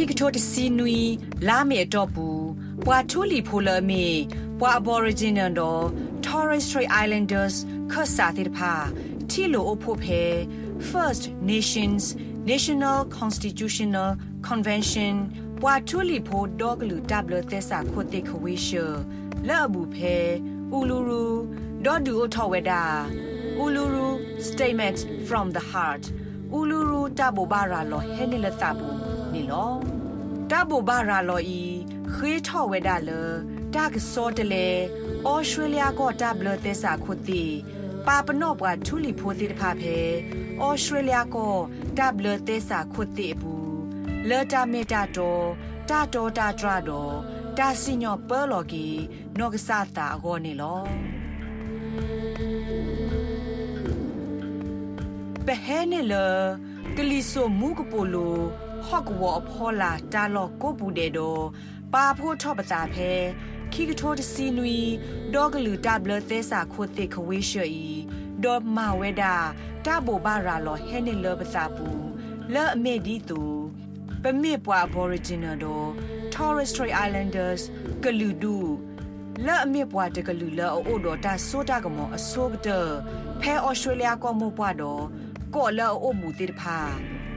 ခိကထိုတစီနွီလာမေတော့ဘူးပွာထူလီဖိုလမေပွာ Aboriginal တော့ Torres Strait Islanders ခတ်စာတိတဖာတီလိုအဖို့ဖဲ First Nations National Constitutional Convention ပွာထူလီဖိုဒေါဂလူတပ်လသက်စာခိုတေခွေရှလဲ့အဘူးဖဲဥလူရူဒေါ်ဒူအထောဝဲတာဥလူရူ Statement from the Heart ဥလူရူတဘဘာရာလောဟဲနီလတာဘူး နီလောတဘဘာရာလောဤခေထောဝဲတာလတာကစောတလေဩစတြေးလျကောတဘလသက်စာခုတီပါပနော့ဘွာထူလီဖိုတိတဖာဖဲဩစတြေးလျကောတဘလသက်စာခုတီဘူးလော်တာမေတာတော်တာတော်တာဒရာတော်တာစညောပေါ်လော်ကီနော့ကဆာတာအကောနေလောပဟဲနေလကလီဆိုမူကပိုလို ဟော့ကဝအဖောလာတာလော့ကိုပူတဲ့တော့ပါဖို့ထော့ပတာဖဲခိကထိုတစီနွီဒေါဂလူတဘလသဲစာခိုတေခဝေရှီဒေါ်မဝဲဒါတဘဘာရာလောဟဲနေလဘစာပူလဲ့အမေဒီတူပမေပွာ Aboriginal တော့ Torres Strait Islanders ကလူဒူလဲ့အမေပွာတကလူလဲ့အိုတော့တာဆိုတာကမောအစိုးကတဖဲ Australia ကောမပွာတော့ ကောလဲ့အိုမူတေတဖာ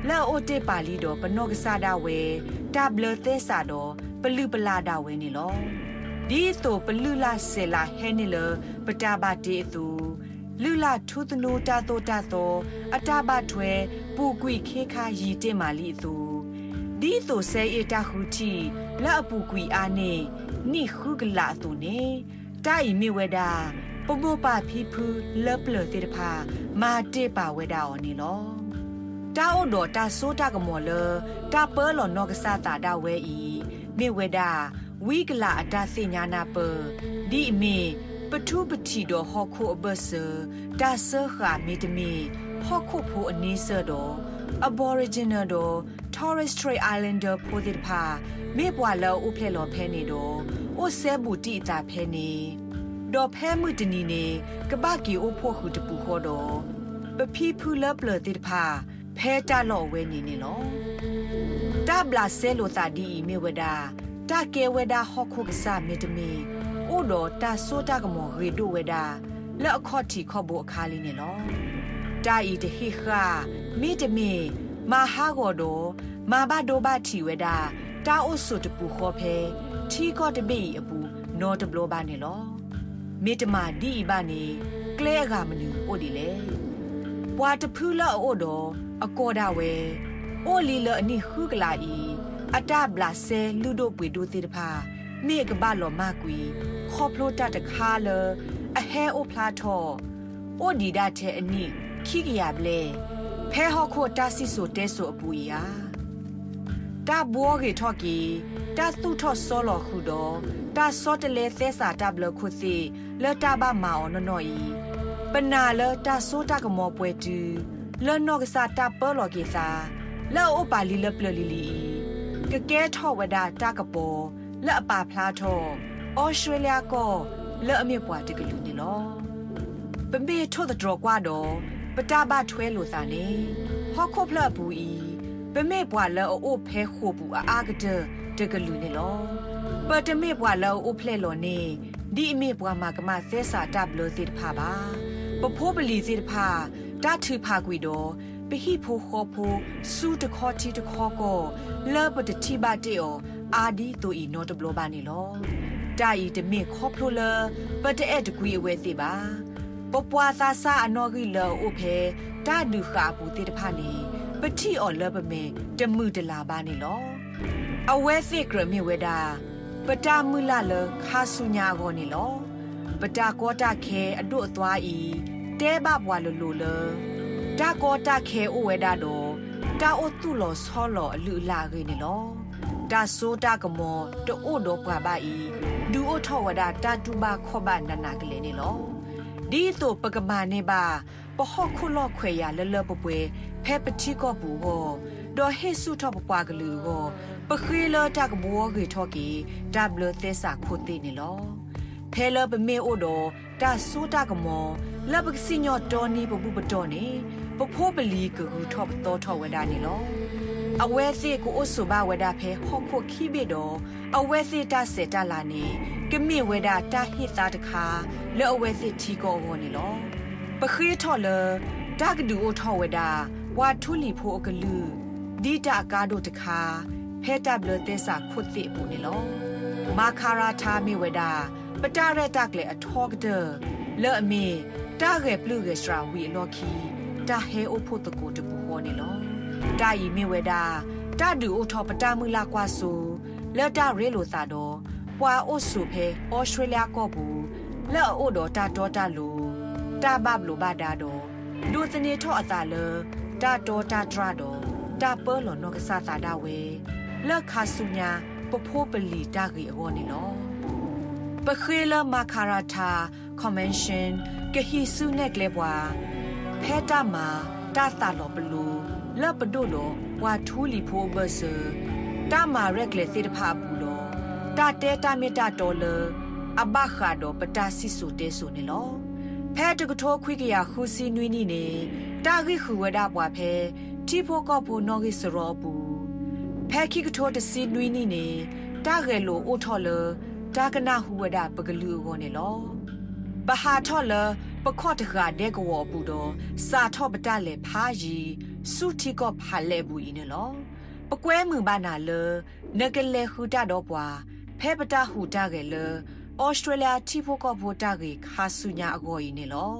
လဲ့အိုတေပါလီတော့ပနော့ကစားတာဝဲတဘလသဲစာတော့ပလူပလာတာဝဲနေလောဒီဆိုပလူလာဆေလာဟဲနေလပတာဘာတေသူလူလာထူးသနိုတာတိုတာသောအတာဘထွဲပူကွိခေခါရီတင်မာလီသူဒီဆိုဆဲအတာခူတီလာပူကွိအာနေနိခုကလာသူနေတိုင်မီဝဲတာ ပမောပါဖီဖူလပလတေတဖာမာတေပါဝဲတာအော်နေလောတာအိုတော်တာဆိုတာကမော်လတာပလောနောကစားတာဒါဝဲဤမေဝဲတာဝီကလာအတာစညာနာပဒီအမေပထုပတိတော်ဟောခုအဘဆတာဆခာမီတမီဟောခုဖိုအနီးဆတော် Aboriginal တော် Torres Strait Islander ဖိုဒီဖာမေပွာလောဥဖလေလောဖဲနေတော့အိုဆဲဘူးတိတာဖဲနေ ဒေါ်ဖဲမှုတနီနေကပကီအိုဖို့ခုတပူခေါ်တော့ပပီဖူလပလတိဖာဖဲတာလောဝဲနေနေလောတဘလာဆဲလိုတာဒီမေဝဒါတာကဲဝဲဒါဟောခုကစားမေတမီအိုတော်တာဆိုတာကမောရေဒိုဝဲဒါလက်အခေါ်တီခေါ်ဖို့အခါလေးနေလောတာဤတဟိခာမိတမီမဟာဂောတော်မာဘဒိုဘတီဝဲဒါတာအိုဆုတပူခေါ်ဖဲထီကောတပိအပူနော်တဘလောပါနေလော မေတမာဒီဘာနေကလဲကမနူအိုဒီလေပွာတဖူးလောအိုတော်အကောဒါဝဲအိုလီလအနိခုကလာဤအတဘလာဆဲလူတို့ပွေတို့သေးတဖာမေကဘလောမကွီခေါပလိုတတခါလအဟဲအိုဖလာထောအိုဒီဒတ်တဲ့အနိခိကရပလေဖဲဟောခိုတာစီဆိုတဲဆိုအပူယာတာဘောကေထော့ကီတာသူထော့စောလော်ခုတော့ တာစောတလေသဲစာတဘလခုစီလတာဘာမောင်နော်နော်ဤပနာလတာဆိုတာကမောပွဲတူလောနော့ကစားတာပေါ်လော်ကေစာလောအိုပါလီလပလလီလီကကဲထော့ဝဒတာကပေါ်လက်အပါဖလားထော့ဩစတြေးလျကောလက်အမြပွားတကလူနေလောပမေထော့တဲ့တော့ကွာတော့ပတာဘထွဲလို့သာနေဟော့ခုဖလဘူးဤပမေပွားလောအိုဖဲခိုဘူးအာကတဲ့တကလူနေလော ပတမေပွားလောအိုဖလဲလောနေဒီအမေပွားမှာကမသဲစာတပ်လို့စီတဖာပါပဖိုးပလီစီတဖာတထူဖာကွီတော့ပဟိဖိုခေါ်ဖိုစူတခေါ်တီတခေါ်ကိုလောပတတိဘတေအောအာဒီတူဤနောတဘလောပါနေလောတာဤတမေခေါပလိုလပတအဲ့တကွီအဝဲသေးပါပပွာသာစာအနော်ကြီးလောအိုဖဲတာဒူခါပူတေတဖာနေပတိအော်လပမေတမှုတလာပါနေလောအဝဲသိကရမြေဝဲတာ ပတာမူလာလခါဆုညာကိုနေလောပတာကောတာခဲအတို့အသွားဤတဲဘဘွာလိုလိုလတာကောတာခဲအိုဝဲတာတော့တာအိုသူ့လောဆောလောအလူလာခင်းနေလောတာဆိုတာကမောတိုးတော့ပွားပါဤဒူအိုထောဝဒတာတူဘာခောဘနနာကလေးနေလောဒီတော့ပကမာနေပါပဟော့ခုလော့ခွေရလလပပွဲဖဲပတိကောဘူးဟောဒေါ်ဟေဆုထောပပွားကလူဟော ပခေလတကဘောကေထောကီဒဘလသစာခိုတေနေလောဖဲလပမေအိုတော့တာဆိုတာကမောလပကစီညောတော်နီပပူပတော်နေပဖိုးပလီကူထောပတော်ထောဝဒနေလောအဝဲစီကိုအဆုဘဝဒဖဲဟော့ဖို့ခိဘေတော့အဝဲစီတဆေတလာနေကမိဝဒတာဟိတာတခါလဲအဝဲစီချီကောဝနေလောပခေးထော်လဒါကဒူအထော်ဝဒဝါထူလီဖိုအကလူဒီတာကားတို့တခါ ဖဲတပ်လတဲ့စာခုတ်တိပူနေလောမာခါရာသာမိဝဒပတရတက်လေအထောကဒလဲအမီတာဂေပလူဂေစရာဝီလော်ခီတာဟဲအိုဖို့တကိုတပူဟောနေလောတာယီမိဝဒတာဒူအိုထောပတာမူလာကွာဆူလက်တာရဲလိုသာတော့ပွာအိုဆူဖဲဩစတြေးလျကောဘူးလက်အိုတော့တာတော်တာလူတာဘဘလိုဘာဒါတော့ဒူစနေထောအသာလတာတော်တာဒရာတော့တာပေါ်လောနောကစားတာဒါဝဲ လက်ခါဆုညာပဖိုးပလီတာကြီးအဝနေလောပခေလမခါရာတာကွန်ဗင်းရှင်းကဟီဆုနဲ့ကလေပွာဖဲတာမာတာသာလောပလူလက်ပဒိုလောဝါထူလီဖိုးဘဆာတာမာရက်လေသေတဖာဘူးလောတာတဲတာမေတာတော်လအဘခါတော့ပတာစီဆူတဲဆူနေလောဖဲတကထောခွိကရခူစီနွီနီနေတာဂိခူဝဒပွားဖဲတီဖိုကောဖိုနော်ဂိစရောဘူး ဖဲခိကထောတစီနွီနီနေတာဂဲလိုအိုထော်လတာကနာဟူဝဒပကလူကိုနေလောပဟာထော်လပခော့တခါဒဲကောပူတော့စာထော့ပတလေဖာရီစုတီကောဖာလေဘူးဤနေလောပကွဲမှုပါနာလနဂလေဟူတာတော့ပွာဖဲပတာဟူတာကလေဩစတြေးလျာတီဖိုကောဘူတာကေခါဆုညာအကိုဤနေလော